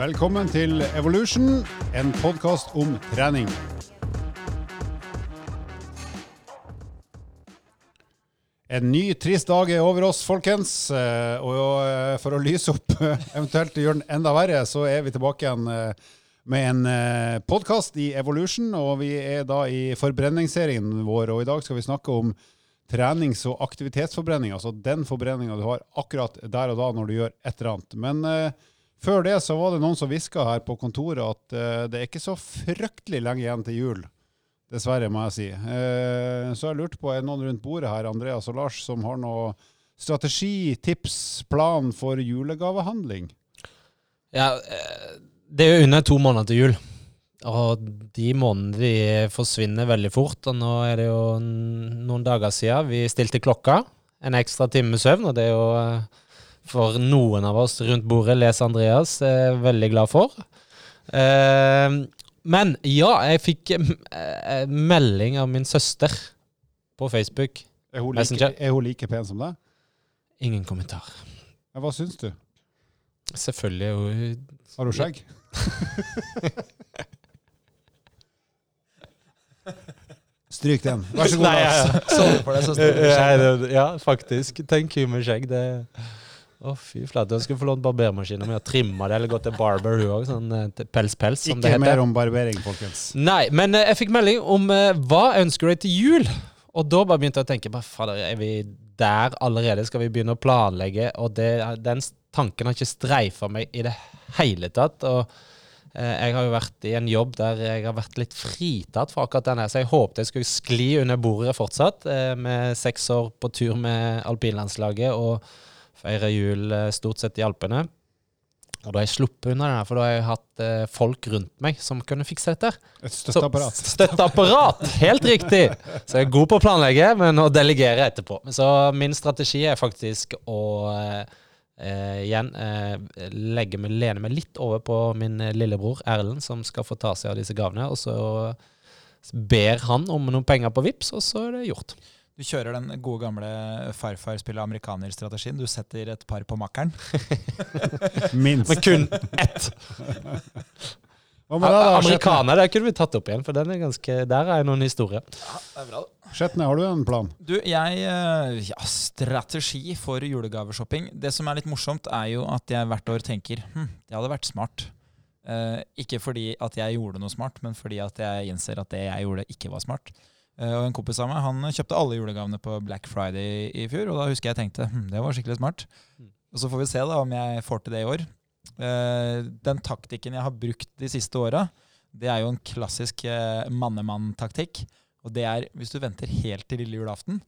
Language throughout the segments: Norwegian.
Velkommen til Evolution, en podkast om trening. En ny trist dag er over oss, folkens. Eh, Og eh, for å lyse opp, eventuelt gjøre den enda verre, så er vi tilbake igjen eh, med en podkast i Evolution. Og vi er da i forbrenningsserien vår, og i dag skal vi snakke om trenings- og aktivitetsforbrenning. Altså den forbrenninga du har akkurat der og da når du gjør et eller annet. Men før det så var det noen som hviska her på kontoret at uh, det er ikke så fryktelig lenge igjen til jul. Dessverre, må jeg si. Uh, så jeg lurte på, er det noen rundt bordet her, Andreas og Lars, som har noe strategi, tips, plan for julegavehandling? Ja, eh, det er jo under to måneder til jul. Og de månedene de forsvinner veldig fort. Og nå er det jo noen dager siden vi stilte klokka. En ekstra time søvn, og det er jo for noen av oss rundt bordet, les Andreas, er veldig glad for. Eh, men ja, jeg fikk eh, melding av min søster på Facebook. Er hun, like, er hun like pen som deg? Ingen kommentar. Ja, hva syns du? Selvfølgelig er hun Har hun skjegg? Stryk den. Vær så god, Nei, Lars. du for det, søster. Ja, faktisk. Tenk hun med skjegg. Det Å, fy flate. Jeg skulle få lånt barbermaskinen min og trimma det, eller gå til barber, hun òg. Sånn eh, pels-pels, som det heter. Ikke mer om barbering, folkens. Nei, men eh, jeg fikk melding om uh, hva ønsker du til jul? Og da bare begynte jeg å tenke bare, fader, er vi der allerede? Skal vi begynne å planlegge? Og det, den tanken har ikke streifa meg i det hele tatt. Og eh, jeg har jo vært i en jobb der jeg har vært litt fritatt for akkurat denne, så jeg håpet jeg skulle skli under bordet fortsatt, eh, med seks år på tur med alpinlandslaget og feire jul eh, stort sett i Alpene. Og da har jeg sluppet unna det for da har jeg hatt eh, folk rundt meg som kunne fikse dette. Et Så- støtteapparat. Støtteapparat! Helt riktig! Så jeg er god på å planlegge, men å delegere etterpå. Så min strategi er faktisk å eh, eh, igjen eh, legge meg, lene meg litt over på min eh, lillebror Erlend, som skal få ta seg av disse gavene. Og så ber han om noen penger på Vips, og så er det gjort. Du kjører den gode gamle farfar spiller amerikaner-strategien. Du setter et par på makkeren. Minst. Men kun ett. Hva da? Amerikaner, det kunne vi tatt opp igjen, for den er ganske, der er noen historier. det er bra. Skjetne, har du en plan? Du, jeg eh, Ja, strategi for julegaveshopping. Det som er litt morsomt, er jo at jeg hvert år tenker hm, det hadde vært smart. Eh, ikke fordi at jeg gjorde noe smart, men fordi at jeg innser at det jeg gjorde, ikke var smart. Eh, og En kompis av meg han kjøpte alle julegavene på Black Friday i fjor, og da husker jeg tenkte hm, det var skikkelig smart. Mm. Og Så får vi se da om jeg får til det i år. Eh, den taktikken jeg har brukt de siste åra, det er jo en klassisk eh, mannemann-taktikk. Og det er hvis du venter helt til lille julaften,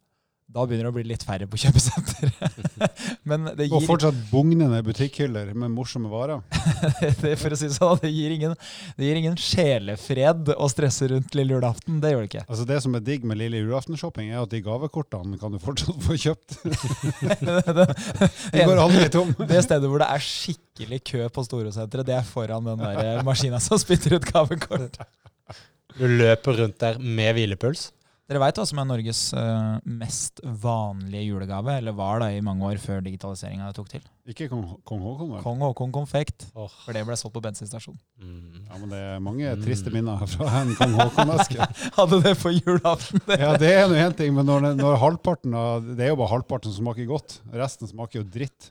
da begynner det å bli litt færre på kjøpesenteret. Men Og fortsatt bugnende butikkhyller med morsomme varer. det, for å si sånn, det gir ingen, det gir ingen sjelefred å stresse rundt lille julaften. Det gjør det ikke. Altså Det som er digg med lille julaften-shopping, er at de gavekortene kan du fortsatt få kjøpt. De går aldri tom. Det stedet hvor det er skikkelig kø på Storosenteret, det er foran den der eh, maskina som spytter ut gavekort. Du løper rundt der med hvilepuls. Dere veit hva som er Norges eh, mest vanlige julegave? Eller var da i mange år før digitaliseringa tok til? Ikke kong, kong Haakon, vel? Kong Haakon konfekt. Oh. For det ble solgt på bensinstasjon. Mm. Ja, men det er mange Mm. triste minner fra en kong Haakon-eske. Hadde det på julaften. Det. Ja, det er nå én ting, men når, når halvparten av Det er jo bare halvparten som smaker godt. Resten smaker jo dritt.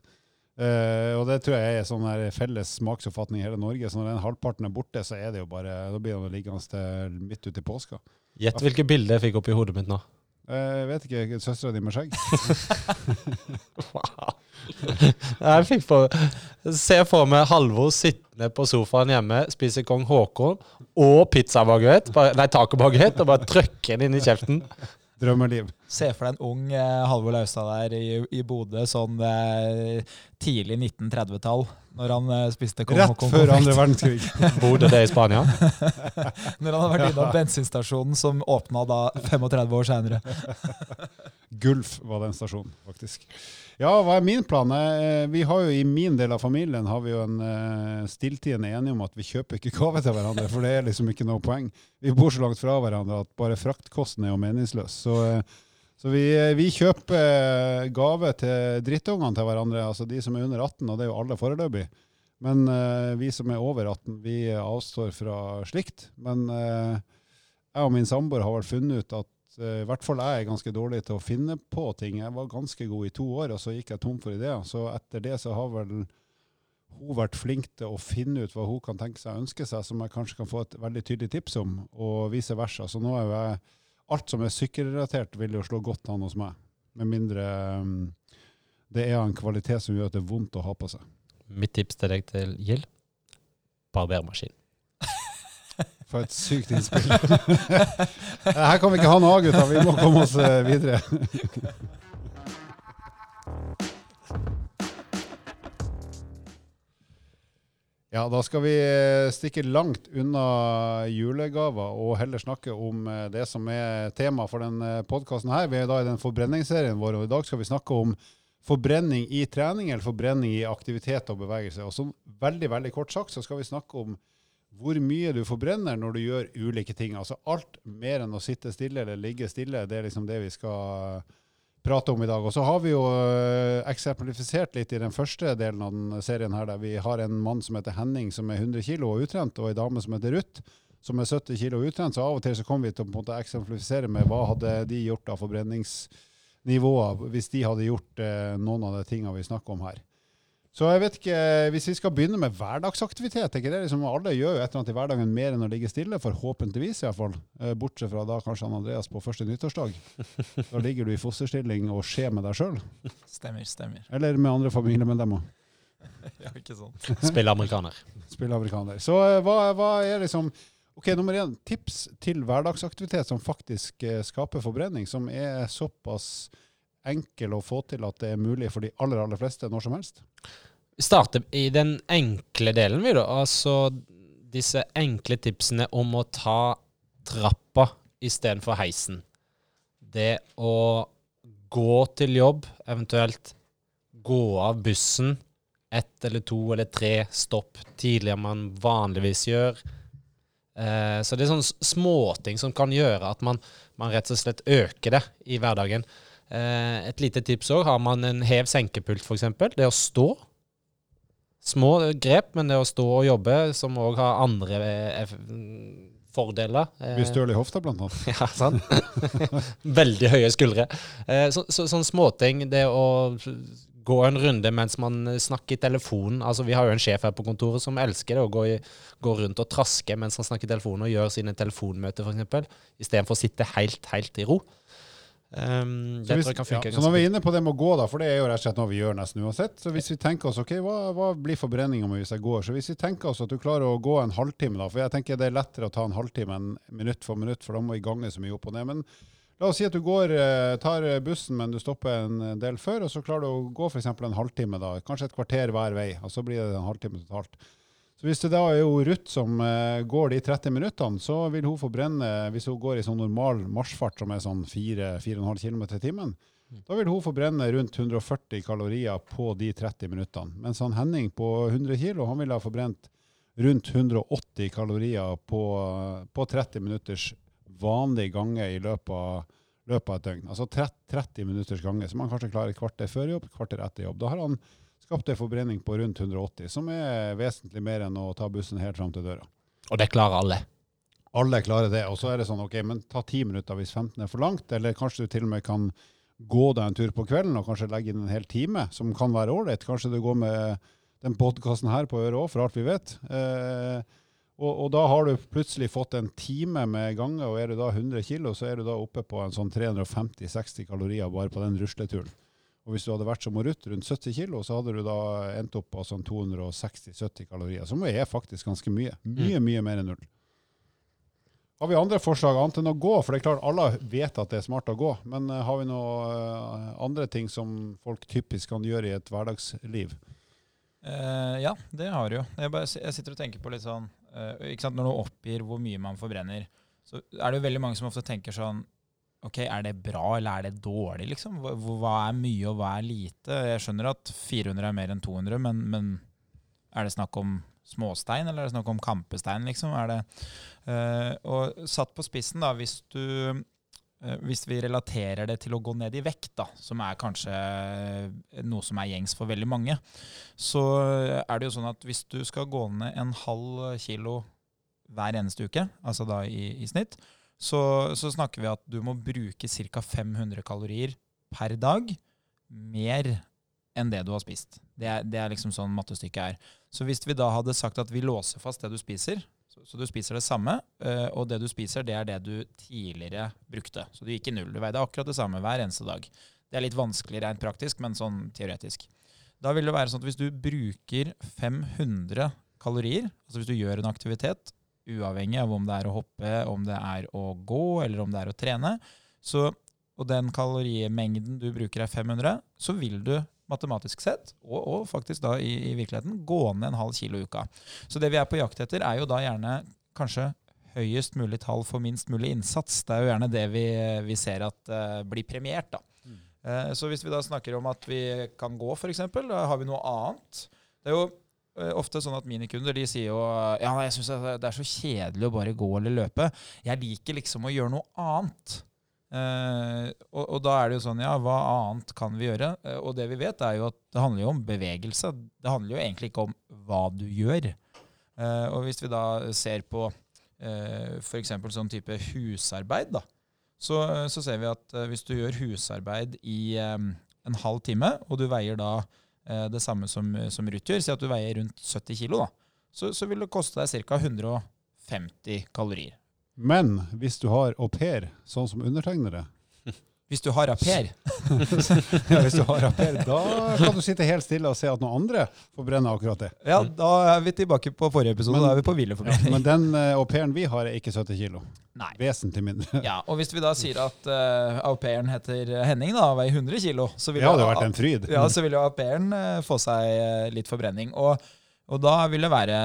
Uh, og det tror jeg er sånn her felles smaksoppfatning i hele Norge. Så når den halvparten er borte, så er det jo bare Da blir det liggende til midt ute i påska. Gjett hvilke bilder jeg fikk opp i hodet mitt nå. Eh, Jeg vet ikke, søstera di med skjegg? Wow. Jeg fikk på Se for meg Halvor sittende på sofaen hjemme, spiser kong Haakon og pizzabaguett, nei, tacobaguett, og bare trykker den inn i kjeften. Drømmeliv. Se for deg en ung eh, Halvor Laustad der i, i Bodø sånn eh, tidlig 1930-tall, når han eh, spiste kong Rett Haakon før andre verdenskrig. Bodø det i Spania? Når han har vært innom bensinstasjonen som åpna da 35 år seinere. Gulf var den stasjonen, faktisk. Ja, hva er min plan? Eh, Vi har jo I min del av familien har vi jo en uh, stilltiende enige om at vi kjøper ikke gave til hverandre, for det er liksom ikke noe poeng. Vi bor så langt fra hverandre at bare fraktkosten er jo meningsløs. Så, eh, så vi, eh, vi kjøper eh, gave til drittungene til hverandre, altså de som er under 18, og det er jo alle foreløpig. Men eh, vi som er over 18, vi avstår fra slikt. Men eh, jeg og min samboer har vel funnet ut at eh, i hvert fall jeg er ganske dårlig til å finne på ting. Jeg var ganske god i to år, og så gikk jeg tom for ideer. Så etter det så har vel hun vært flink til å finne ut hva hun kan tenke seg å ønske seg, som jeg kanskje kan få et veldig tydelig tips om, og vice versa. Så nå er jo jeg Alt som er sykkelrelatert, vil jo slå godt an hos meg. Med mindre um, det er av en kvalitet som gjør at det er vondt å ha på seg. Mitt tips til deg til Gild barbermaskin. For et sykt innspill. Her kan vi ikke ha noe av, gutta. Vi må komme oss eh, videre. Ja, da skal vi eh, stikke langt unna julegaver og heller snakke om eh, det som er tema for denne podkasten. Vi er da i den forbrenningsserien vår, og i dag skal vi snakke om forbrenning i trening eller forbrenning i aktivitet og bevegelse. Og som veldig, veldig kort sagt så skal vi snakke om hvor mye du forbrenner når du gjør ulike ting. Altså alt mer enn å sitte stille eller ligge stille, det er liksom det vi skal prate om i dag. Og så har vi jo øh, eksemplifisert litt i den første delen av den serien her, der vi har en mann som heter Henning, som er 100 kg og utrent, og ei dame som heter Ruth, som er 70 kg utrent. Så av og til så kommer vi til å på en måte eksemplifisere med hva hadde de gjort av forbrenningsnivåer hvis de hadde gjort eh, noen av de tingene vi snakker om her. Så jeg vet ikke, Hvis vi skal begynne med hverdagsaktivitet ikke det liksom Alle gjør jo et eller annet i hverdagen mer enn å ligge stille, forhåpentligvis iallfall. fall. bortsett fra da kanskje han Andreas på første nyttårsdag. Da ligger du i fosterstilling og skjer med deg sjøl. Stemmer, stemmer. Eller med andre familiemedlemmer. Ja, ikke sant. Spille amerikaner. Spille amerikaner. Så eh, hva, hva er liksom Ok, Nummer én, tips til hverdagsaktivitet som faktisk eh, skaper forbrenning, som er såpass enkel å få til at det er mulig for de aller, aller fleste når som helst. Vi starter i den enkle delen, vi, da. Altså disse enkle tipsene om å ta trappa istedenfor heisen. Det å gå til jobb, eventuelt gå av bussen ett eller to eller tre stopp tidligere enn man vanligvis gjør. Eh, så det er sånne småting som kan gjøre at man, man rett og slett øker det i hverdagen. Eh, et lite tips òg. Har man en hev-senkepult, f.eks., det å stå Små grep, men det å stå og jobbe, som òg har andre eh, fordeler. Blir støl i hofta, blant annet. Ja, sant. Veldig høye skuldre. Eh, så, så, sånne småting. Det å gå en runde mens man snakker i telefonen. Altså, vi har jo en sjef her på kontoret som elsker det, å gå, i, gå rundt og traske mens han snakker i telefonen og gjør sine telefonmøter, f.eks. Istedenfor å sitte helt, helt i ro. Um, så, hvis, ja, så når vi er inne på det med å gå, da, for det er jo rett og slett noe vi gjør nesten uansett. Så hvis vi tenker oss ok, hva, hva blir forbrenninga mi hvis jeg går? Så hvis vi tenker oss at du klarer å gå en halvtime, da, for jeg tenker det er lettere å ta en halvtime enn minutt for minutt, for da må vi gange så mye opp og ned. Men la oss si at du går, eh, tar bussen, men du stopper en del før, og så klarer du å gå f.eks. en halvtime, da, kanskje et kvarter hver vei, og så blir det en halvtime totalt. Så Hvis det da er jo Ruth som uh, går de 30 minuttene, så vil hun få brenne, hvis hun går i sånn normal marsjfart som er sånn 4-4,5 km i timen, mm. da vil hun få brenne rundt 140 kalorier på de 30 minuttene. Mens han Henning på 100 kg han vil ha forbrent rundt 180 kalorier på, på 30 minutters vanlig gange i løpet av, løpet av et døgn. Altså 30, 30 minutters gange, så man kanskje klarer et kvarter før jobb, et kvarter etter jobb. Da har han skapte forbrenning på rundt 180, som er vesentlig mer enn å ta bussen helt fram til døra. Og det klarer alle? Alle klarer det. Og så er det sånn, ok, men ta ti minutter hvis 15 er for langt, eller kanskje du til og med kan gå deg en tur på kvelden og kanskje legge inn en hel time, som kan være ålreit. Kanskje du går med den podkasten her på øret òg, for alt vi vet. Eh, og, og, da har du plutselig fått en time med gange, og er du da 100 kg, så er du da oppe på en sånn 350-60 kalorier bare på den rusleturen. Og hvis du hadde vært som Ruth, rundt 70 kg, så hadde du da endt opp på sånn 260-70 kalorier, som er faktisk ganske mye. Mye, mm. mye mer enn null. Har vi andre forslag annet enn å gå? For det er klart alle vet at det er smart å gå. Men uh, har vi noen uh, andre ting som folk typisk kan gjøre i et hverdagsliv? Uh, ja, det har du jo. Jeg, bare, jeg, sitter og tenker på litt sånn ikke sant, Når du oppgir hvor mye man forbrenner, så er det jo veldig mange som ofte tenker sånn Ok, Er det bra eller er det dårlig? liksom? Hva, hva, er mye og hva er lite? Jeg skjønner at 400 er mer enn 200, men, men er det snakk om småstein, eller er det snakk om kampestein? liksom? Det, uh, og satt på spissen, da, hvis du uh, hvis vi relaterer det til å gå ned i vekt, da, som er kanskje eh, noe som er gjengs for veldig mange, så er det jo sånn at hvis du skal gå ned en halv kilo hver eneste uke, altså da i, i snitt, så, så snakker vi at du må bruke ca. 500 kalorier per dag mer enn det du har spist. Det er, det er liksom sånn mattestykket er. Så hvis vi da hadde sagt at vi låser fast det du spiser, så, så du spiser det samme, øh, og det du spiser, det er det du tidligere brukte. Så du gikk i null. Du veide akkurat det samme hver eneste dag. Det er litt vanskelig rent praktisk, men sånn teoretisk. Da vil det være sånn at hvis du bruker 500 kalorier, altså hvis du gjør en aktivitet, uavhengig av om det er å hoppe, om det er å gå, eller om det er å trene, så, og den kalorimengden du bruker er 500, så vil du matematisk sett, og, og faktisk da i, i, virkeligheten, gå ned en halv kilo i uka. Så det vi er på jakt etter, er jo da gjerne kanskje høyest mulig tall for minst mulig innsats. Det er jo gjerne det vi, vi ser at uh, blir premiert. da. Mm. Uh, så hvis vi da snakker om at vi kan gå, f.eks., da har vi noe annet. Det er jo ofte sånn at minikunder de sier jo ja, jeg syns det er så kjedelig å bare gå eller løpe. Jeg liker liksom å gjøre noe annet. Uh, og, og, da er det jo sånn, ja, hva annet kan vi gjøre? Uh, og det vi vet, er jo at det handler jo om bevegelse. Det handler jo egentlig ikke om hva du gjør. Uh, og hvis vi da ser på uh, f.eks. sånn type husarbeid, da, så, så, ser vi at hvis du gjør husarbeid i um, en halv time, og du veier da det samme som, som Ruth gjør, si at du veier rundt 70 kg, så, så vil det koste deg ca. 150 kalorier. Men hvis du har au pair, sånn som undertegnede Hvis du har au pair? ja, hvis du har au pair, da kan du sitte helt stille og se at noen andre får brenne akkurat det. Ja, da er vi tilbake på forrige episode. Men, da er vi på hvileforbrenning. Ja, men den uh, au pairen vi har, er ikke 70 kilo. Nei. Vesentlig mindre. ja, Og hvis vi da sier at uh, au pairen heter Henning, da, veier 100 kilo, så vil, ja, det vært en fryd. Ja, så vil jo au pairen uh, få seg litt forbrenning. Og, og da vil det være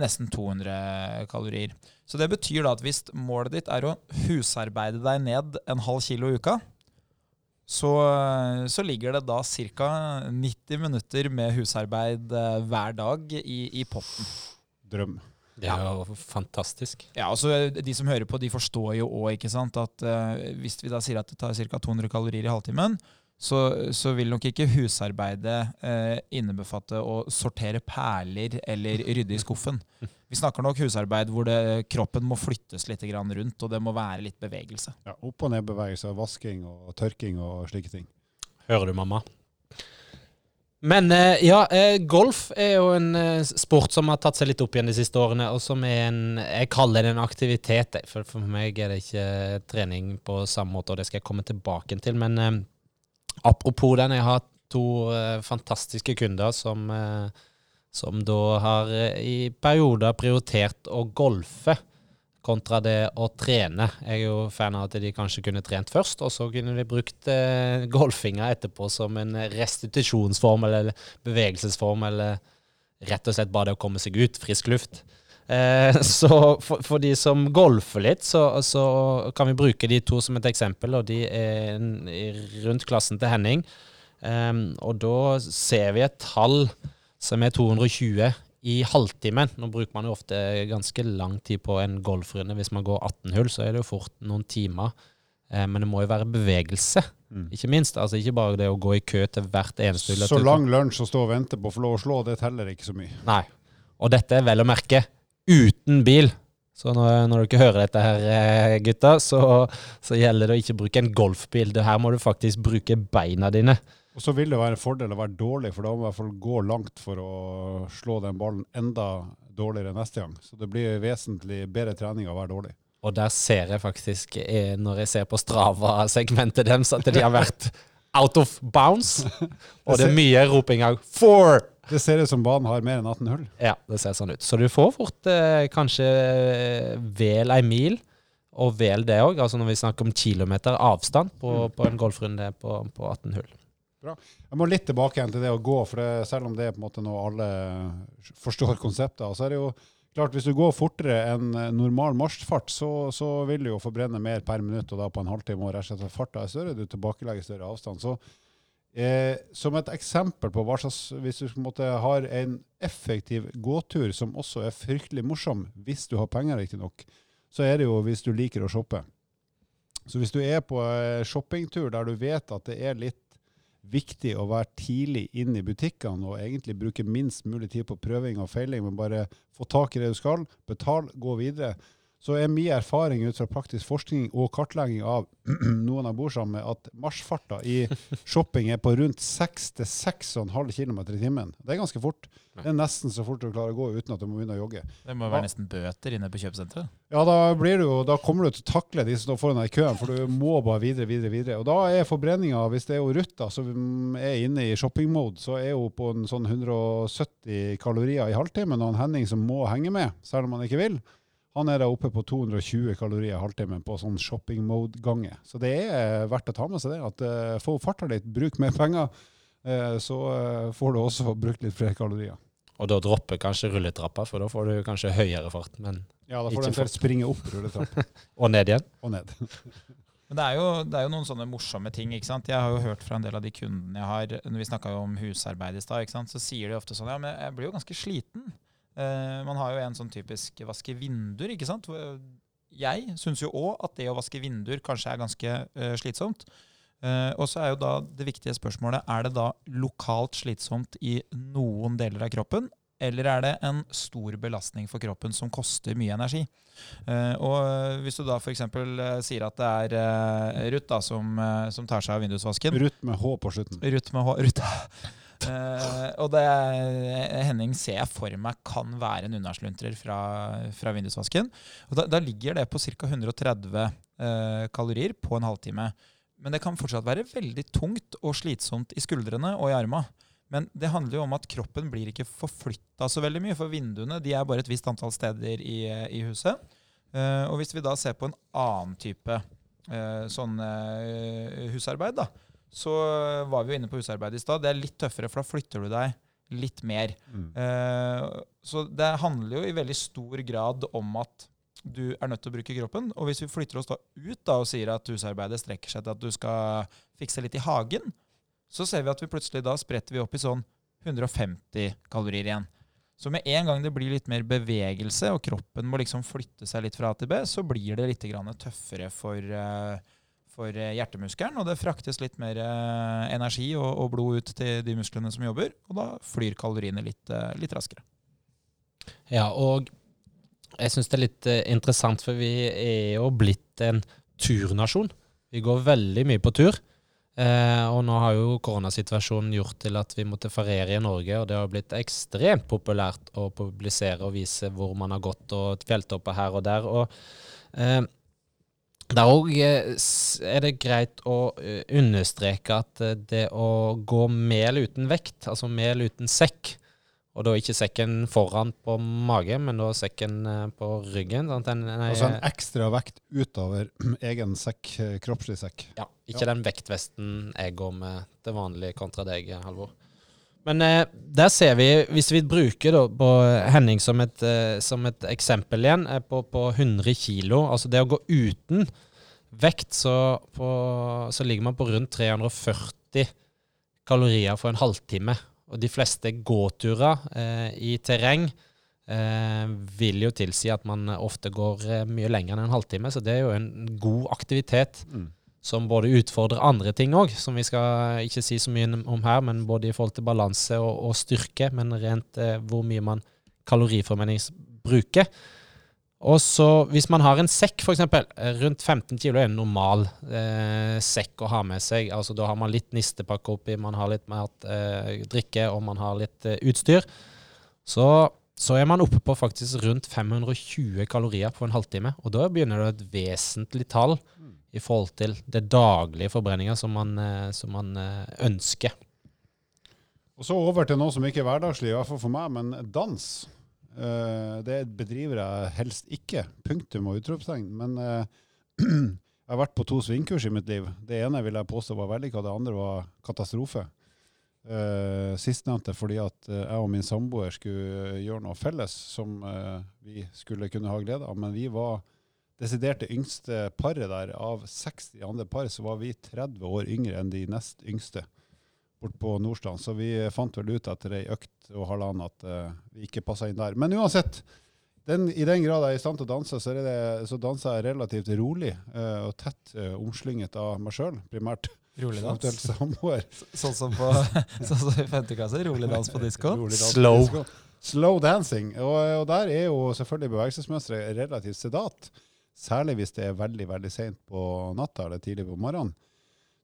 nesten 200 kalorier. Så det betyr da at hvis målet ditt er å husarbeide deg ned en halv kilo i uka, så, så ligger det da ca. 90 minutter med husarbeid eh, hver dag i, i potten. Drøm. Det er jo fantastisk. Ja, altså De som hører på, de forstår jo òg at uh, hvis vi da sier at det tar ca. 200 kalorier i halvtimen, så, så, vil nok ikke husarbeidet eh, innebefatte å sortere perler eller rydde i skuffen. Vi snakker nok husarbeid hvor det, kroppen må flyttes litt rundt, og det må være litt bevegelse. Ja, Opp- og nedbevegelse, vasking og tørking og slike ting. Hører du, mamma? Men eh, ja, eh, golf er jo en eh, sport som har tatt seg litt opp igjen de siste årene, og som er en Jeg kaller det en aktivitet, for for meg er det ikke trening på samme måte, og det skal jeg komme tilbake til. men eh, Apropos den, jeg har to uh, fantastiske kunder som, uh, som da har uh, i perioder prioritert å golfe kontra det å trene. Jeg er jo fan av at de kanskje kunne trent først, og så kunne de brukt golfinga etterpå som en restitusjonsform eller bevegelsesform, eller rett og slett bare det å komme seg ut, frisk luft. Eh, så for, for, de som golfer litt, så, så, kan vi bruke de to som et eksempel. Og de er rundt klassen til Henning. Um, og da ser vi et tall som er 220 i halvtimen. Nå bruker man jo ofte ganske lang tid på en golfrunde. Hvis man går 18 hull, så er det jo fort noen timer. Eh, men det må jo være bevegelse, mm. ikke minst. Altså Ikke bare det å gå i kø til hvert eneste hull. Så lang lunsj og stå og vente på å få lov å slå, det teller ikke så mye. Nei. Og dette er vel å merke uten bil. Så når, når dere hører dette her, eh, gutta, så, så, gjelder det å ikke bruke en golfbil. Det her må du faktisk bruke beina dine. Og så vil det være en fordel å være dårlig, for da må du i hvert fall gå langt for å slå den ballen enda dårligere neste gang. Så det blir vesentlig bedre trening å være dårlig. Og der ser jeg faktisk, eh, når jeg ser på Strava-segmentet deres, at de har vært out of bounds. Og det er mye roping av 'four'! Det ser ut som banen har mer enn 18 hull. Ja, det ser sånn ut. Så du får fort eh, kanskje eh, vel ei mil, og vel det òg. Altså når vi snakker om kilometer avstand på, mm. på en golfrunde på, på, 18 hull. Bra. Jeg må litt tilbake igjen til det å gå, for det, selv om det er på en måte noe alle forstår konseptet så er det jo klart hvis du går fortere enn normal marsjfart, så, så, vil du jo forbrenne mer per minutt, og da på en halvtime. og rett og slett Farta er større, du tilbakelegger større avstand. så Eh, som et eksempel på hva slags Hvis du måtte, har en effektiv gåtur som også er fryktelig morsom, hvis du har penger, riktignok, så er det jo hvis du liker å shoppe. Så hvis du er på eh, shoppingtur der du vet at det er litt viktig å være tidlig inn i butikkene og egentlig bruke minst mulig tid på prøving og feiling, men bare få tak i det du skal, betal, gå videre, så er min erfaring ut fra praktisk forskning og kartlegging av noen jeg bor sammen med, at marsjfarta i shopping er på rundt 6-6,5 km i timen. Det er ganske fort. Det er nesten så fort du klarer å gå uten at du må begynne å jogge. Det må være nesten bøter inne på kjøpesenteret. Ja, da, blir du, da kommer du til å takle de som står foran deg i køen, for du må bare videre, videre, videre. Og da er forbrenninga, hvis det er jo Ruth da, som er inne i shoppingmode, så er hun på en sånn 170 kalorier i halvtimen, og en Henning som må henge med, selv om han ikke vil, han er da oppe på 220 kalorier halvtimen på sånn shopping-mode-gange. Så det er verdt å ta med seg det. At uh, få farta litt, bruk mer penger, uh, så uh, får du også brukt litt flere kalorier. Og da dropper kanskje rulletrappa, for da får du kanskje høyere fart, men Ja, da får du eventuelt springe opp rulletrappa Og ned igjen. og ned. Men det er, jo, det er jo noen sånne morsomme ting. ikke sant? Jeg har jo hørt fra en del av de kundene jeg har, når vi snakka om husarbeid i stad, så sier de ofte sånn Ja, men jeg blir jo ganske sliten. Eh, man har jo en sånn typisk vaske vinduer, ikke sant. Jeg syns jo òg at det å vaske vinduer kanskje er ganske uh, slitsomt. Uh, og så er jo da det viktige spørsmålet er det da lokalt slitsomt i noen deler av kroppen, eller er det en stor belastning for kroppen som koster mye energi? Uh, og hvis du da f.eks. Uh, sier at det er uh, Ruth da, som, eh, som tar seg av vindusvasken Ruth med H på slutten. Ruth med H. Ruth. Eh, og det Henning ser jeg for meg kan være en unnasluntrer fra, fra vindusvasken. Og da, da ligger det på ca. 130 uh, kalorier på en halvtime. Men det kan fortsatt være veldig tungt og slitsomt i skuldrene og i arma. Men det handler jo om at kroppen blir ikke forflytta så veldig mye, for vinduene de er bare et visst antall steder i, i huset. Uh, og hvis vi da ser på en annen type eh, sånn husarbeid, da, så var vi jo inne på husarbeid i stad. Det er litt tøffere, for da flytter du deg litt mer. Mm. Eh, så det handler jo i veldig stor grad om at du er nødt til å bruke kroppen. Og hvis vi flytter oss da ut da og sier at husarbeidet strekker seg til at du skal fikse litt i hagen, så ser vi at vi plutselig da spretter vi opp i sånn 150 kalorier igjen. Så med en gang det blir litt mer bevegelse, og kroppen må liksom flytte seg litt fra A til B, så blir det litt tøffere for, eh, for eh, hjertemuskelen, og det fraktes litt mer eh, energi og, og blod ut til de musklene som jobber, og da flyr kaloriene litt, eh, litt raskere. Ja, og jeg syns det er litt interessant, for vi er jo blitt en turnasjon. Vi går veldig mye på tur. Eh, og nå har jo koronasituasjonen gjort til at vi måtte feriere i Norge, og det har blitt ekstremt populært å publisere og vise hvor man har gått, og fjelltopper her og der. Og eh, der òg er det greit å eh, understreke at eh, det å gå mel uten vekt, altså mel uten sekk, og da ikke sekken foran på magen, men da sekken eh, på ryggen. Sant? Den, nei, Altså en ekstra vekt utover egen sekk, eh, kroppslig sekk. ja, ikke den vektvesten jeg går med til vanlig kontra deg, Halvor. Men eh, der ser vi, hvis vi bruker da Henning som et, eh, som et eksempel igjen, eh, på, på 100 kilo, altså det å gå uten vekt, så, på, så ligger man på rundt 340 kalorier for en halvtime. Og de fleste gåturer eh, i terreng eh, vil jo tilsi at man ofte går eh, mye lenger enn en halvtime, så det er jo en god aktivitet Mm. Som både utfordrer andre ting òg, som vi skal ikke si så mye om her, men både i forhold til balanse og, og styrke, men rent eh, hvor mye man kaloriformening bruker. Og så hvis man har en sekk, f.eks. Rundt 15 kilo er en normal eh, sekk å ha med seg. Altså Da har man litt nistepakke oppi, man har litt mer eh, drikke og man har litt eh, utstyr. Så, så er man oppe på faktisk rundt 520 kalorier på en halvtime. Og da begynner det et vesentlig tall i forhold til det daglige forbrenninga som eh, som man eh, ønsker. Og så over til noe som ikke er hverdagslig, i hvert fall for meg, men dans. Eh, det bedriver jeg helst ikke. Punktum og utropstegn. Men eh, jeg har vært på to svingkurs i mitt liv. Det ene vil jeg påstå var vellykka, det andre var katastrofe. Uh, Sistnevnte fordi at eh, jeg og min samboer skulle gjøre noe felles som eh, vi skulle kunne ha glede av. Men vi var desidert det yngste paret der. Av 60 andre par så var vi 30 år yngre enn de nest yngste bort på Nordstrand. Så vi fant vel ut etter ei økt og halvannen at uh, vi ikke passa inn der. Men uansett, den, I den grad jeg er i stand til å danse, så, er det, så danser jeg relativt rolig uh, og tett uh, omslynget av meg sjøl, primært. Rolig dans. Sånn som, på, sånn som i femte klasse. Rolig dans på disko. Slow. Slow dancing. Og, og der er jo selvfølgelig bevegelsesmønsteret relativt sedat. Særlig hvis det er veldig veldig seint på natta eller tidlig på morgenen.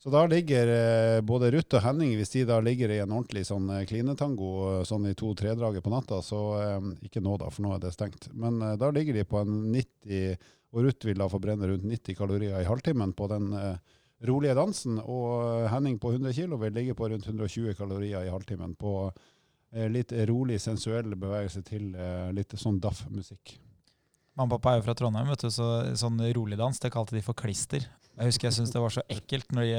Så da ligger eh, både Ruth og Henning, hvis de da ligger i en ordentlig sånn eh, klinetango eh, sånn i to-tre-draget på natta, så Ikke nå, da, for nå er det stengt. Men da ligger de på en 90 Og Ruth vil da forbrenne rundt 90 kalorier i halvtimen på den rolige dansen. Og Henning på 100 kg vil ligge på rundt 120 kalorier i halvtimen på litt rolig, sensuell bevegelse til litt sånn daff-musikk. Mamma og pappa er jo fra Trondheim, vet du, så sånn rolig dans, det kalte de for klister. Jeg husker jeg syntes det var så ekkelt når de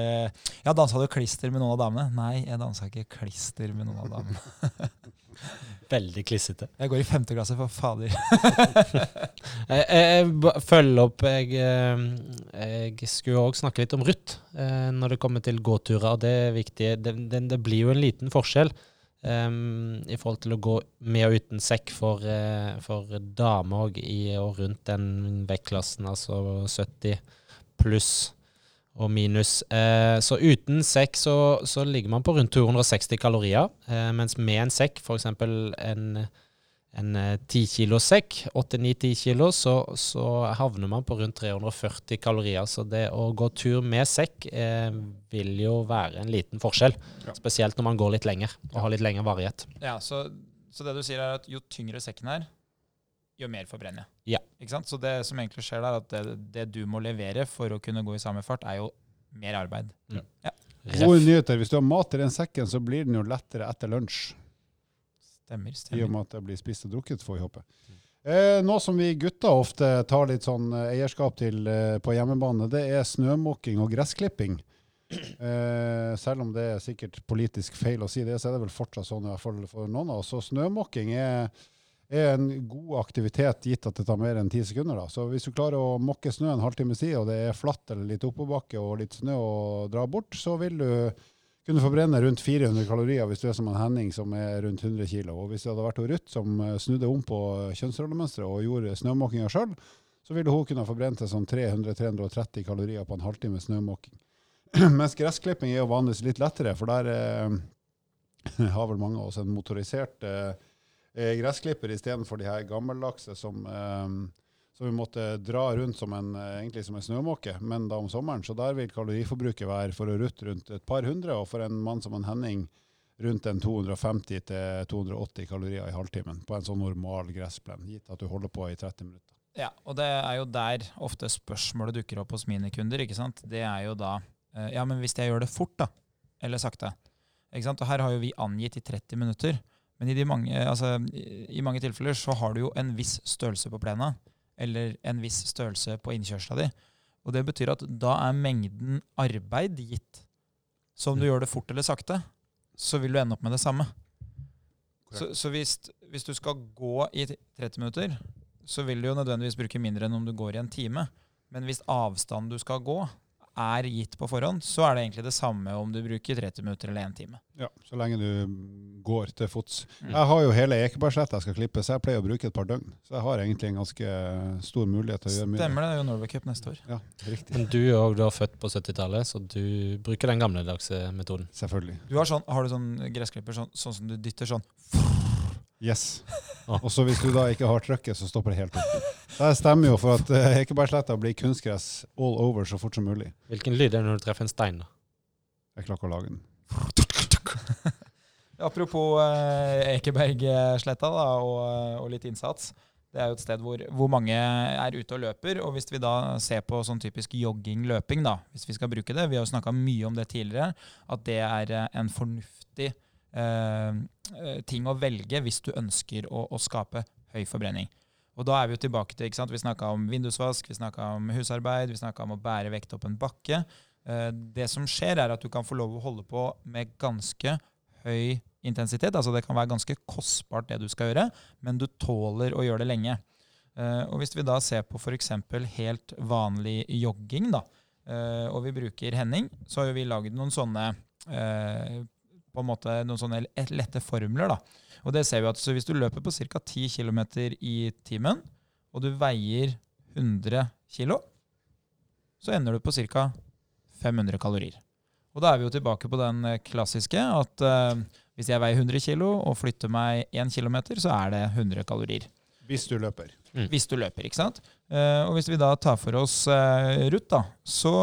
Ja, dansa du klister med noen av damene? Nei, jeg dansa ikke klister med noen av damene. Veldig klissete. Jeg går i femte klasse, for fader. Jeg, jeg, jeg følger opp Jeg, eh, jeg skulle òg snakke litt om Ruth eh, når det kommer til gåturer. Det er viktig. Det, det, det blir jo en liten forskjell em, i forhold til å gå med og uten sekk for, uh, for damer òg i og rundt den vektklassen, altså 70 pluss og minus. Eh, så uten sekk så, så ligger man på rundt 260 kalorier, eh, mens med en sekk, f.eks. en en ti 10 kilos sekk, 8-9-10 kilo, så, så havner man på rundt 340 kalorier. Så det å gå tur med sekk eh, vil jo være en liten forskjell. Ja. Spesielt når man går litt lenger og har litt lengre varighet. Ja, så, så det du sier er at jo tyngre sekken er, jo mer forbrenner jeg. Ja. Ikke sant? Så det som egentlig skjer der, at det, det du må levere for å kunne gå i samme fart, er jo mer arbeid. Gode nyheter. Hvis du har mat i den sekken, så blir den jo lettere etter lunsj. Stemmer, I og med at det blir spist og drukket, får vi håpe. Eh, noe som vi gutter ofte tar litt sånn eh, eierskap til eh, på hjemmebane, det er snømåking og gressklipping. Eh, selv om det er sikkert politisk feil å si det, så er det vel fortsatt sånn i hvert fall for noen av oss. Så snømåking er, er en god aktivitet, gitt at det tar mer enn ti sekunder. Da. Så hvis du klarer å mokke snø en halvtime siden, og det er flatt eller litt oppoverbakke og litt snø å dra bort, så vil du kunne forbrenne rundt 400 kalorier hvis du er som en Henning som er rundt 100 kg. Og hvis det hadde vært Ruth som eh, snudde om på kjønnsrollemønsteret og gjorde snømåkinga sjøl, så ville hun kunne forbrent seg sånn 300-330 kalorier på en halvtime snømåking. Mens gressklipping er jo vanligvis litt lettere, for der eh, har vel mange av oss en motorisert eh, eh, gressklipper istedenfor de her gammeldagse som, eh, som vi måtte dra rundt som en, eh, egentlig som en snømåke, men da om sommeren. Så der vil kaloriforbruket være for å rutte rundt et par hundre, og for en mann som en Henning rundt en 250-280 kalorier i halvtimen på en sånn normal gressplen, gitt at du holder på i 30 minutter. Ja, og det er jo der ofte spørsmålet dukker opp hos mine kunder. ikke sant? Det er jo da eh, Ja, men hvis jeg gjør det fort, da? Eller sakte? Ikke sant? Og her har jo vi angitt i 30 minutter. Men i, mange, altså, i mange tilfeller så har du jo en viss størrelse på plena, eller en viss størrelse på innkjørsla di. Og det betyr at da er mengden arbeid gitt. Så om du gjør det fort eller sakte, så vil du ende opp med det samme. Så, så hvis, hvis du skal gå i 30 minutter, så vil du jo nødvendigvis bruke mindre enn om du går i en time. Men hvis avstanden du skal gå, er gitt på forhånd, så er det egentlig det samme om du bruker 30 minutter eller en time. Ja, så lenge du går til fots. Mm. Jeg har jo hele Ekebergsletta jeg skal klippe, så jeg pleier å bruke et par døgn. Så jeg har egentlig en ganske stor mulighet til å gjøre mye. Stemmer det, det er jo Norway Cup neste år. Ja, riktig. Men du er òg født på 70-tallet, så du bruker den gamledagse metoden. Selvfølgelig. Du har, sånn, har du sånn gressklipper sånn, sånn som du dytter sånn Yes. Og så hvis du da ikke har trykket, så stopper det helt opp. Det stemmer jo for at Ekebergsletta blir kunstgress all over så fort som mulig. Hvilken lyd er det når du treffer en stein? da? Jeg klarer ikke å lage den. Apropos eh, Ekebergsletta da, og, og litt innsats. Det er jo et sted hvor, hvor mange er ute og løper. Og hvis vi da ser på sånn typisk jogging-løping, da, hvis vi skal bruke det Vi har jo snakka mye om det tidligere, at det er eh, en fornuftig eh, eh, ting å velge hvis du ønsker å, å skape høy forbrenning. Og da er vi jo tilbake til ikke sant? Vi snakka om vindusvask, vi snakka om husarbeid, vi snakka om å bære vekt opp en bakke. Eh, det som skjer, er at du kan få lov å holde på med ganske høy intensitet. Altså det kan være ganske kostbart det du skal gjøre, men du tåler å gjøre det lenge. Eh, og hvis vi da ser på f.eks. helt vanlig jogging, da, eh, og vi bruker Henning, så har jo vi lagd noen sånne eh, på en måte noen sånne lette formler. da. Og det ser vi at så Hvis du løper på ca. 10 km i timen, og du veier 100 kg, så ender du på ca. 500 kalorier. Og da er vi jo tilbake på den eh, klassiske at uh, hvis jeg veier 100 kg og flytter meg 1 km, så er det 100 kalorier. Hvis du løper. Hvis du løper, ikke sant? Uh, og hvis vi da tar for oss uh, Ruth, da, så,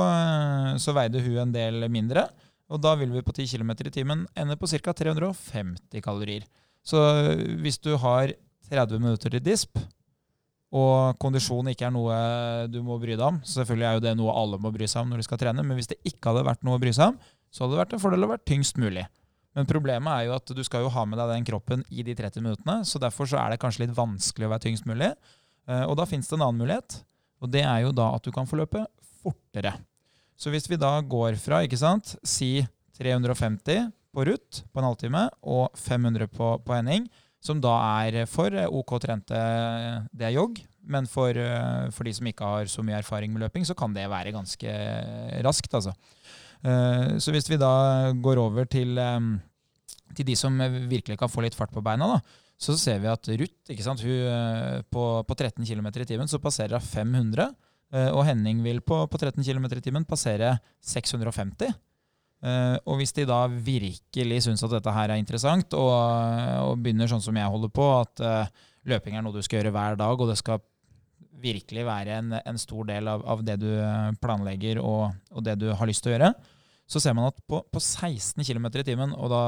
så veide hun en del mindre. Og da vil vi på 10 km i timen ende på ca. 350 kalorier. Så eh, hvis du har 30 minutter til disp, og kondisjon ikke er noe du må bry deg om, så selvfølgelig er jo det noe alle må bry seg om når de skal trene, men hvis det ikke hadde vært noe å bry seg om, så hadde det vært en fordel å være tyngst mulig. Men problemet er jo at du skal jo ha med deg den kroppen i de 30 minuttene, så derfor så er det kanskje litt vanskelig å være tyngst mulig. Eh, Og da finnes det en annen mulighet, og det er jo da at du kan få løpe fortere. Så hvis vi da går fra, ikke sant, si 350 på Ruth på en halvtime og 500 på, på Henning, som da er for eh, OK trente, det er jogg, men for, eh, for de som ikke har så mye erfaring med løping, så kan det være ganske raskt, altså. Eh, Så hvis vi da går over til, eh, til de som virkelig kan få litt fart på beina, da, så ser vi at Ruth eh, på, på 13 km i timen så passerer hun 500. eh, Og Henning vil på, på 13 km i timen passere 650. Eh, og hvis de da virkelig syns at dette her er interessant, og, og begynner sånn som jeg holder på, at eh, løping er noe du skal gjøre hver dag, og det skal virkelig være en, en stor del av, av det du planlegger og, og det du har lyst til å gjøre, så ser man at på, på 16 km i timen, og da,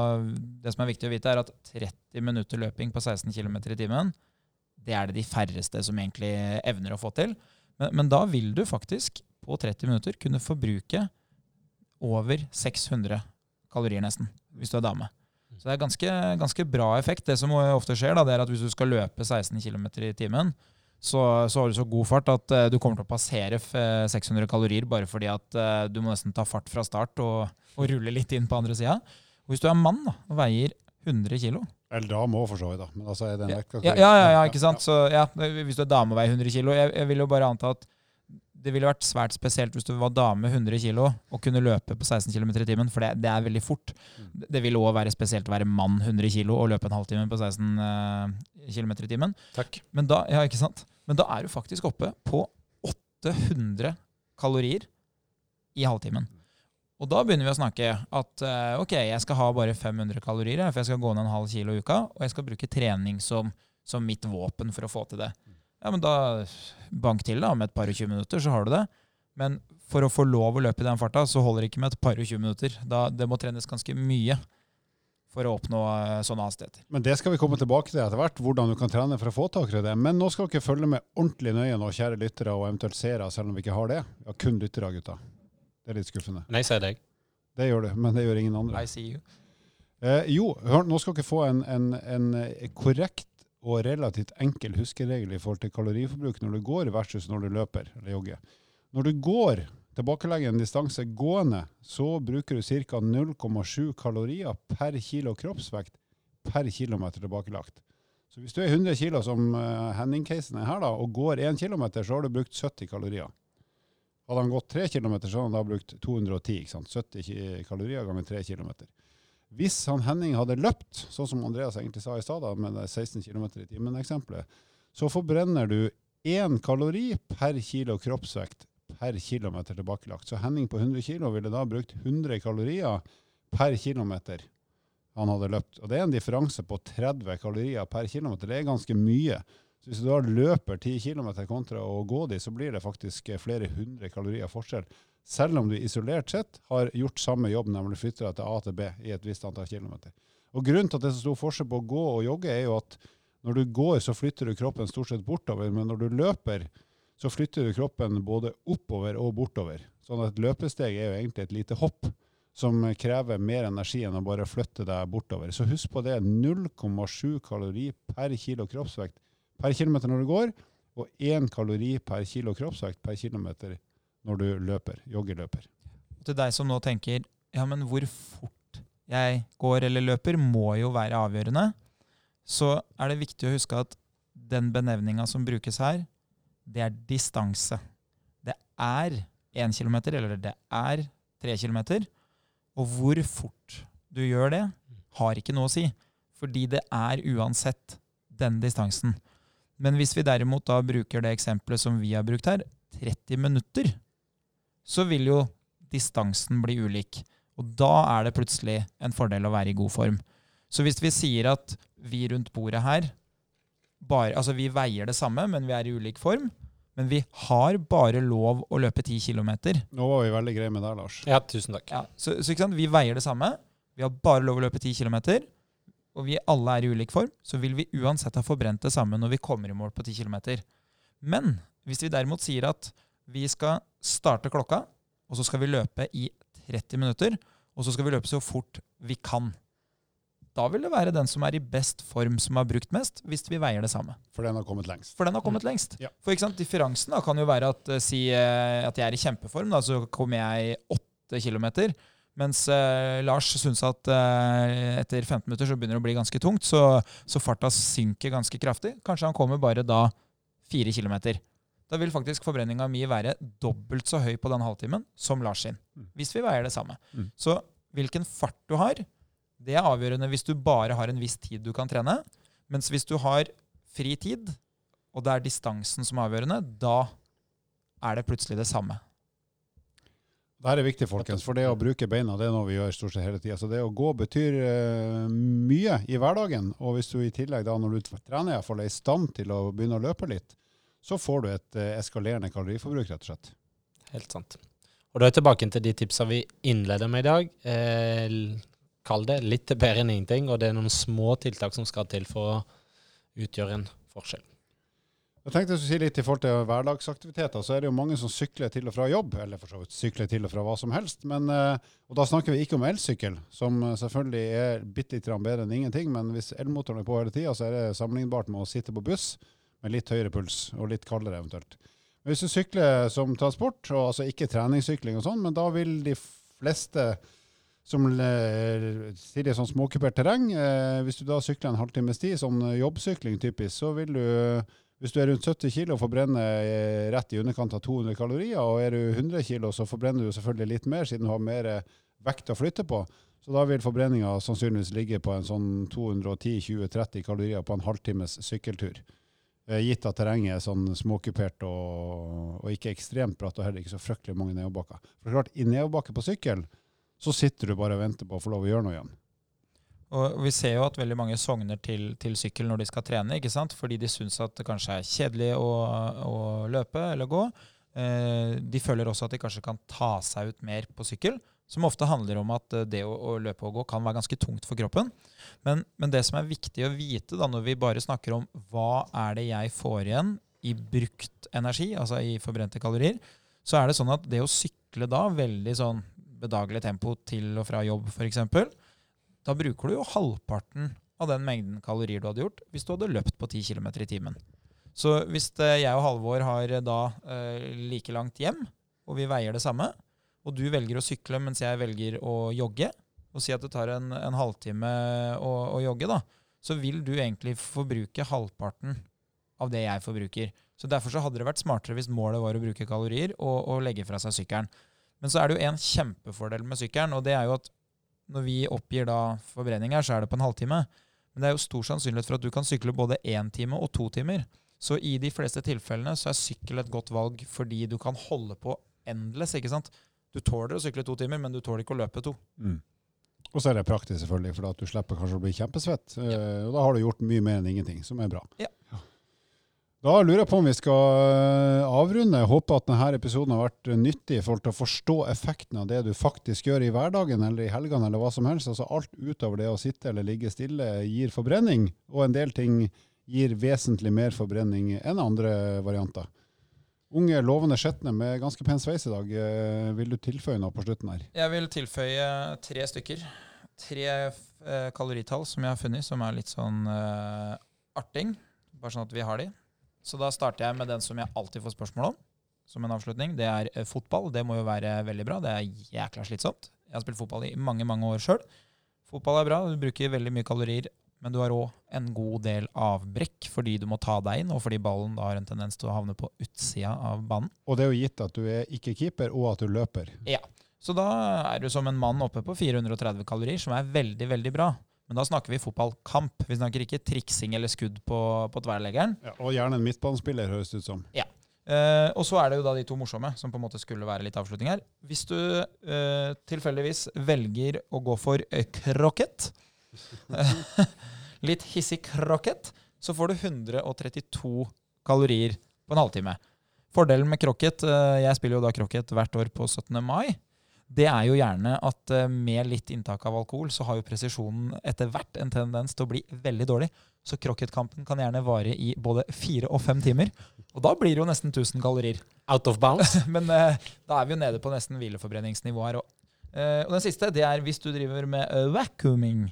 det som er viktig å vite, er at 30 minutter løping på 16 km i timen, det er det de færreste som egentlig evner å få til. Men, men da vil du faktisk på 30 minutter kunne forbruke over 600 kalorier nesten, hvis du er dame. Så det er ganske, ganske bra effekt. Det som ofte skjer, da, det er at hvis du skal løpe 16 km i timen, så, så har du så god fart at uh, du kommer til å passere f- eh, 600 kalorier bare fordi at uh, du må nesten ta fart fra start og, og rulle litt inn på andre sida. Hvis du er mann da, og veier 100 kg Eller dame òg, for så vidt. da. Men altså er det en ja, vektkategori. ja, ja, ja, ikke sant? Så, ja, hvis du er dame og veier 100 kg jeg, jeg vil jo bare anta at det ville vært svært spesielt hvis du var dame 100 kg og kunne løpe på 16 km i timen, for det, det er veldig fort. Mm. Det, ville vil òg være spesielt å være mann 100 kg og løpe en halvtime på 16 uh, km i timen. Takk. Men da, ja, ikke sant? Men da er du faktisk oppe på 800 kalorier i halvtimen. Og da begynner vi å snakke at eh, ok, jeg skal ha bare 500 kalorier, for jeg skal gå ned en halv kilo i uka, og jeg skal bruke trening som, som mitt våpen for å få til det. Ja, men da bank til da, med et par og 20 minutter, så har du det. Men for å få lov å løpe i den farta, så holder det ikke med et par og 20 minutter. Da, det må trenes ganske mye for å oppnå eh, sånne hastigheter. Men det skal vi komme tilbake til etter hvert, hvordan du kan trene for å få tak i det. Men nå skal dere følge med ordentlig nøye nå, kjære lyttere og eventuelt seere, selv om vi ikke har det. Vi har kun lyttere, gutta. Det er litt skuffende. Nei, sier deg. Det gjør du, men det gjør ingen andre. I see you. Eh, jo, hør, nå skal dere få en, en, en eh, korrekt og relativt enkel huskeregel i forhold til kaloriforbruk når du går versus når du løper eller jogger. Når du går, tilbakelegger en distanse gående, så bruker du ca. 0,7 kalorier per kilo kroppsvekt per kilometer tilbakelagt. Så hvis du er 100 kilo som eh, Henning-casen er her da, og går 1 km, så har du brukt 70 kalorier. Hadde han gått 3 km, så hadde han da brukt 210, ikke sant? 70 kalorier ganger 3 km. Hvis han Henning hadde løpt, sånn som Andreas egentlig sa i stad, med 16 km i timen-eksempelet, så forbrenner du én kalori per kilo kroppsvekt per kilometer tilbakelagt. Så Henning på 100 kg ville da brukt 100 kalorier per kilometer han hadde løpt. Og det er en differanse på 30 kalorier per kilometer. Det er ganske mye. Så hvis du da løper 10 km kontra å gå de, så blir det faktisk flere hundre kalorier forskjell. Selv om du isolert sett har gjort samme jobb, nemlig flytter deg til A til B i et visst antall kilometer. Og Grunnen til at det er så stor forskjell på å gå og jogge, er jo at når du går, så flytter du kroppen stort sett bortover, men når du løper, så flytter du kroppen både oppover og bortover. Sånn at et løpesteg er jo egentlig et lite hopp som krever mer energi enn å bare flytte deg bortover. Så husk på det. 0,7 kalori per kilo kroppsvekt per kilometer når du går, og én kalori per kilo kroppsvekt per kilometer når du løper, joggeløper. Til deg som nå tenker ja, men hvor fort jeg går eller løper, må jo være avgjørende. Så er det viktig å huske at den benevninga som brukes her, det er distanse. Det er 1 km, eller det er 3 km. Og hvor fort du gjør det, har ikke noe å si. Fordi det er uansett den distansen. Men hvis vi derimot da bruker det eksempelet som vi har brukt her, 30 minutter, så vil jo distansen bli ulik. Og da er det plutselig en fordel å være i god form. Så hvis vi sier at vi rundt bordet her bare, altså vi veier det samme, men vi er i ulik form, men vi har bare lov å løpe 10 km. Nå var vi veldig greie med deg, Lars. Ja, tusen takk. Ja, så, så ikke sant? vi veier det samme. Vi har bare lov å løpe 10 km. Og vi alle er i ulik form, så vil vi uansett ha forbrent det samme når vi kommer i mål på 10 km. Men hvis vi derimot sier at vi skal starte klokka, og så skal vi løpe i 30 minutter, og så skal vi løpe så fort vi kan. Da vil det være den som er i best form, som har brukt mest, hvis vi veier det samme. For den har kommet lengst. For den har kommet lengst. Ja. For ikke sant, differansen da, kan jo være at, eh, si, eh, at jeg er i kjempeform, da, så kommer jeg åtte kilometer. Mens eh, Lars syns at eh, etter 15 minutter så begynner det å bli ganske tungt, så, så farta synker ganske kraftig. Kanskje han kommer bare da fire kilometer. Da vil faktisk forbrenninga mi være dobbelt så høy på den halvtimen som Lars sin. Mm. Hvis vi veier det samme. Mm. Så hvilken fart du har, det er avgjørende hvis du bare har en viss tid du kan trene. Mens hvis du har fri tid, og det er distansen som er avgjørende, da er det plutselig det samme. Dette er viktig, folkens, for det å bruke beina det er noe vi gjør stort sett hele tida. Så det å gå betyr uh, mye i hverdagen. Og hvis du i tillegg da, når du trener, iallfall er i stand til å begynne å løpe litt, så får du et uh, eskalerende kaloriforbruk, rett og slett. Helt sant. Og da er jeg tilbake til de tipsa vi innleder med i dag. Eh, kall det litt bedre enn ingenting, og det er noen små tiltak som skal til for å utgjøre en forskjell. Jeg tenkte jeg skulle si litt i forhold til hverdagsaktiviteter. Så er det jo mange som sykler til og fra jobb, eller for så vidt sykler til og fra hva som helst. Men, eh, og da snakker vi ikke om elsykkel, som eh, selvfølgelig er bitte litt bedre enn ingenting. Men hvis elmotoren er på hele tida, så er det sammenlignbart med å sitte på buss med litt høyere puls og litt kaldere eventuelt. Men hvis du sykler som transport, og altså ikke treningssykling og sånn, men da vil de fleste som eh, stiller sånn småkupert terreng, eh, hvis du da sykler en halvtimes tid, sånn jobbsykling typisk, så vil du hvis du er rundt 70 kg, og forbrenner eh, rett i underkant av 200 kalorier. Og er du 100 kg, så forbrenner du selvfølgelig litt mer, siden du har mer eh, vekt å flytte på. Så da vil forbrenninga sannsynligvis ligge på en sånn 210-20-30 kalorier på en halvtimes sykkeltur. Eh, Gitt at terrenget er sånn småkupert og, og ikke ekstremt bratt, og heller ikke så fryktelig mange nedoverbakker. For klart, i nedoverbakke på sykkel, så sitter du bare og venter på å få lov å gjøre noe igjen. Og vi ser jo at veldig mange sogner til, til sykkel når de skal trene, ikke sant? fordi de syns at det kanskje er kjedelig å, å løpe eller gå. Eh, de føler også at de kanskje kan ta seg ut mer på sykkel, som ofte handler om at eh, det å, å løpe og gå kan være ganske tungt for kroppen. Men, men det som er viktig å vite da, når vi bare snakker om hva er det jeg får igjen i brukt energi, altså i forbrente kalorier, så er det sånn at det å sykle da veldig sånn bedagelig tempo til og fra jobb f.eks., da bruker du jo halvparten av den mengden kalorier du hadde gjort hvis du hadde løpt på 10 km i timen. Så hvis eh, jeg og Halvor har eh, da eh, like langt hjem, og vi veier det samme, og du velger å sykle mens jeg velger å jogge, og si at det tar en, en halvtime å, å jogge, da, så vil du egentlig forbruke halvparten av det jeg forbruker. Så Derfor så hadde det vært smartere hvis målet var å bruke kalorier og, og legge fra seg sykkelen. Men så er det jo en kjempefordel med sykkelen, og det er jo at når vi oppgir da forbrenning her, så er det på en halvtime. Men det er jo stor sannsynlighet for at du kan sykle både én time og to timer. Så i de fleste tilfellene så er sykkel et godt valg fordi du kan holde på endless. ikke sant? Du tåler å sykle to timer, men du tåler ikke å løpe to. Mm. Og så er det praktisk, selvfølgelig, for at du slipper kanskje å bli kjempesvett. Ja. Og da har du gjort mye mer enn ingenting, som er bra. Ja. Da lurer jeg på om vi skal eh, avrunde. Jeg håper at denne episoden har vært nyttig til å forstå effekten av det du faktisk gjør i hverdagen eller i helgene eller hva som helst. Altså alt utover det å sitte eller ligge stille gir forbrenning, og en del ting gir vesentlig mer forbrenning enn andre varianter. Unge, lovende skjetne med ganske pen sveis i dag. Eh, Vil du tilføye noe på slutten her? Jeg vil tilføye tre stykker. Tre eh, kaloritall som jeg har funnet, som er litt sånn uh, arting. Bare sånn at vi har de. Så da starter jeg med den som jeg alltid får spørsmål om, som en avslutning. Det er eh, fotball. Det må jo være veldig bra. Det er jækla slitsomt. Jeg har spilt fotball i mange, mange år sjøl. Fotball er bra. Du bruker veldig mye kalorier. Men du har òg en god del avbrekk fordi du må ta deg inn, og fordi ballen da har en tendens til å havne på utsida av banen. Og det er jo gitt at du er ikke keeper, og at du løper. Ja. Så da er du som en mann oppe på 430 kalorier, som er veldig, veldig bra. Men da snakker vi fotballkamp. Vi snakker ikke triksing eller skudd på, på tverrleggeren. Ja, og gjerne en midtbanespiller, høres det ut som. Eh, og så er det jo da de to morsomme, som på en måte skulle være litt avslutning her. Hvis du eh, tilfeldigvis velger å gå for krokket, litt hissig krokket, så får du 132 kalorier på en halvtime. Fordelen med krokket, eh, jeg spiller jo da krokket hvert år på 17. mai, det er jo gjerne at eh, med litt inntak av alkohol, så har jo presisjonen etter hvert en tendens til å bli veldig dårlig. Så krokketkampen kan gjerne vare i både fire og fem timer. Og da blir det jo nesten 1000 kalorier. Out of bounds. Men uh, da er vi jo nede på nesten hvileforbrenningsnivå her òg. uh, og den siste, det er hvis du driver med eh, vacuuming.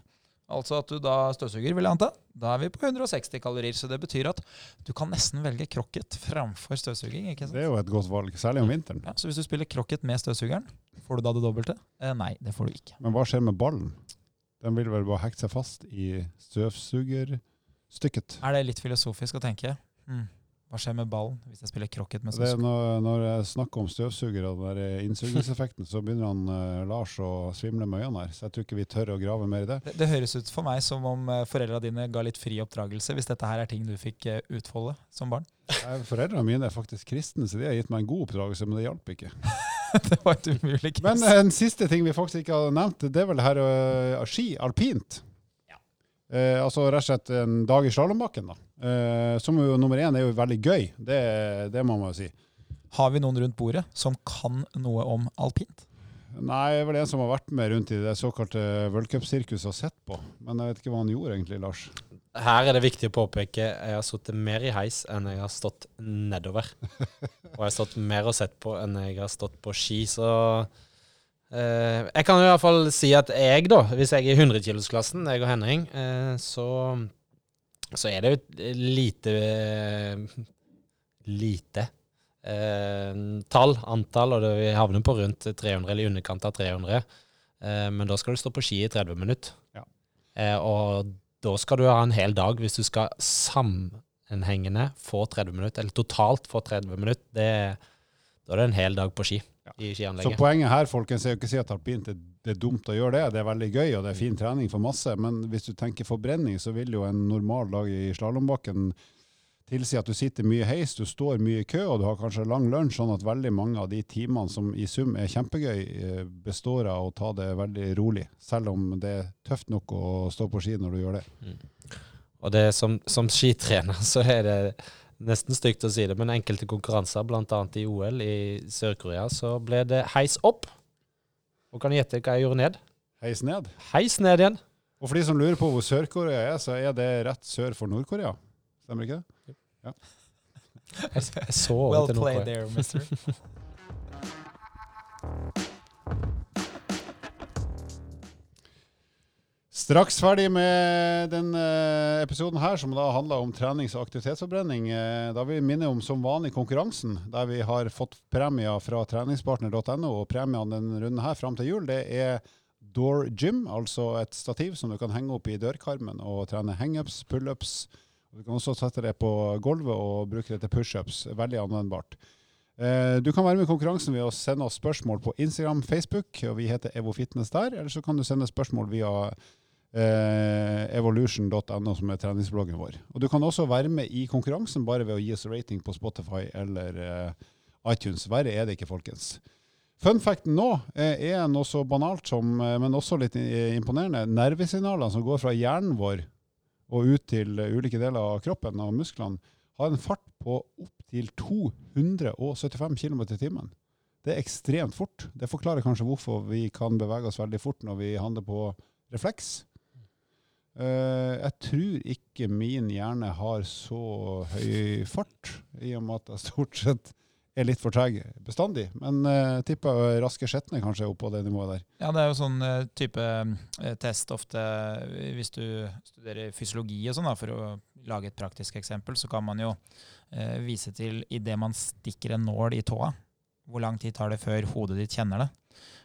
Altså at du da støvsuger, vil jeg anta. Da er vi på 160 kalorier. Så det betyr at du kan nesten velge krokket framfor støvsuging. ikke sant? Det er jo et godt valg, særlig om vinteren. Ja, så hvis du spiller krokket med støvsugeren, får du da det dobbelte? Eh, nei, det får du ikke. Men hva skjer med ballen? Den vil vel bare hekte seg fast i støvsugerstykket. Er det litt filosofisk å tenke? Hmm. Hva skjer med ballen hvis jeg spiller krokket med er når, når jeg snakker om støvsuger og den der innsugningseffekten, så begynner han uh, Lars å svimle med øynene her. Så jeg tror ikke vi tør å grave mer i det. Det, det høres ut for meg som om uh, foreldra dine ga litt fri oppdragelse, hvis dette her er ting du fikk uh, utfolde som barn. Foreldra mine er faktisk kristne, så de har gitt meg en god oppdragelse, men det hjalp ikke. det var et umulig case. Men eh, en siste ting vi faktisk ikke har nevnt, det er vel det her ski, alpint. Eh, altså rett og slett en dag i slalåmbakken, da. Eh, som jo nummer én er jo veldig gøy, det, det må man jo si. Har vi noen rundt bordet som kan noe om alpint? Nei, det er vel en som har vært med rundt i det såkalte World Cup-sirkuset og sett på. Men jeg vet ikke hva han gjorde egentlig, Lars. Her er det viktig å påpeke jeg har sittet mer i heis enn jeg har stått nedover. Og jeg har stått mer og sett på enn jeg har stått på ski, så eh, Jeg kan i hvert fall si at jeg, da, hvis jeg er i 100-kilosklassen, jeg og Henning, uh, så, så er det jo et lite Lite eh, tall, antall, og det, vi havner på rundt 300 eller i underkant av 300. Eh, men da skal du stå på ski i 30 minutter. Ja. Eh, og da skal du ha en hel dag hvis du skal sammenhengende få 30 minutter, eller totalt få 30 minutter. Det, da er det en hel dag på ski Ja. i Så poenget her folkens, er jo ikke å si at alpint er, det er dumt å gjøre det. Det er veldig gøy, og det er fin trening for masse. Men hvis du tenker forbrenning, så vil jo en normal dag i slalåmbakken tilsi at du sitter mye heis, du står mye i kø, og du har kanskje lang lunsj, sånn at veldig mange av de timene som i sum er kjempegøy, eh, består av å ta det veldig rolig. Selv om det er tøft nok å stå på ski når du gjør det. Og det som, som skitrener så er det nesten stygt å si det, men enkelte konkurranser, bl.a. i OL i Sør-Korea, så ble det heis opp. Og kan du gjette hva jeg gjorde ned? Heis ned. Heis ned igjen. Og for de som lurer på hvor Sør-Korea er, så er det rett sør for Nord-Korea. Stemmer ikke det? Ja. jeg så over Well til played noe. there, mister. Straks ferdig med denne episoden her, som da handler om trenings- og aktivitetsforbrenning. Eh, Da vil vi minne om som vanlig konkurransen, der vi har fått premier fra treningspartner.no. Og premiene denne runden her fram til jul, det er Door Gym, altså et stativ som du kan henge opp i dørkarmen og trene hangups, pullups. Du kan også sette det på gulvet og bruke det til pushups. Veldig anvendbart. Eh, Du kan være med i konkurransen ved å sende oss spørsmål på Instagram, Facebook, og vi heter Evo Fitness der. Eller så kan du sende spørsmål via eh, evolution.no, som er treningsbloggen vår. Og Du kan også være med i konkurransen bare ved å gi oss rating på Spotify eller eh, iTunes. Verre er det ikke, folkens. Fun facten nå eh, er noe så banalt som, eh, men også litt eh, imponerende, nervesignalene som går fra hjernen vår og ut til eh, ulike deler av kroppen og musklene, har en fart på opptil 275 km i timen. Det er ekstremt fort. Det forklarer kanskje hvorfor vi kan bevege oss veldig fort når vi handler på refleks. Eh, jeg tror ikke min hjerne har så høy fart, i og med at jeg stort sett er litt for treg bestandig. Men uh, tipper Raske Skjetne kanskje er oppe på det nivået der. Ja, det er jo sånn uh, type uh, test ofte hvis du studerer fysiologi og sånn, for å lage et praktisk eksempel, så kan man jo uh, vise til idet man stikker en nål i tåa, hvor lang tid tar det før hodet ditt kjenner det.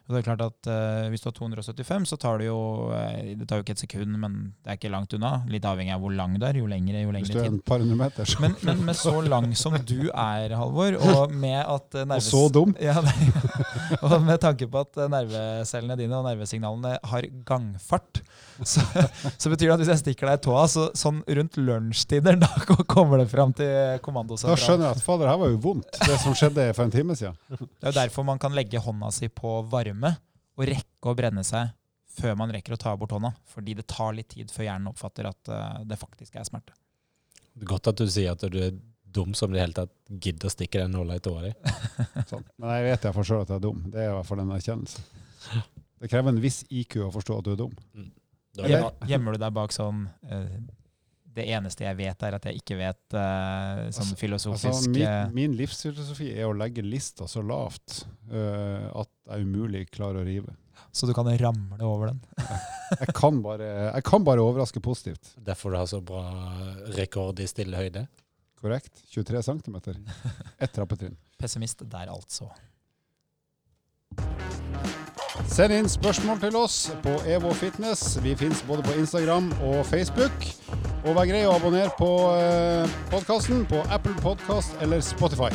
Og det er klart at uh, Hvis du har 275, så tar det jo eh, Det tar jo ikke et sekund, men det er ikke langt unna. Litt avhengig av hvor lang du er. Jo lengre, jo lengre tid. Hvis du er et par hundre meter, så Men, men med så lang som du er, Halvor, og med at nerves, Og så dum. Ja, og med tanke på at eh, nervecellene dine og nervesignalene har gangfart, så, så betyr det at hvis jeg stikker deg i tåa, så sånn rundt lunsjtider, da kommer det fram til Da skjønner jeg at fader, her var jo vondt, det som skjedde for en time siden. Det er jo derfor man kan legge hånda si på varme og rekke å brenne seg før man rekker å ta bort hånda. Fordi det tar litt tid før hjernen oppfatter at eh, det faktisk er smerte. Er Godt at du sier at du er dum som i det hele tatt gidder å stikke den nåla i tåa di. Sånn. Men jeg vet jeg for sjøl at jeg er dum. Det er i hvert fall en erkjennelse. Det krever en viss IQ å forstå at du er dum. Er Gjemmer du deg bak sånn eh, Det eneste jeg vet, er at jeg ikke vet uh, sånn Altså- filosofisk Altså, eh, min, min livsfilosofi er å legge lista så lavt uh, at jeg umulig klarer å rive. Så du kan ramle over den. Jeg kan bare, jeg kan bare overraske positivt. derfor du har så bra rekord i stille høyde. Korrekt? 23 cm. Ett trappetrinn. Pessimist der, altså. Send inn spørsmål til oss på Evo Fitness. Vi finnes både på Instagram og Facebook. Og vær grei å abonnere på eh, podkasten på Apple Podkast eller Spotify.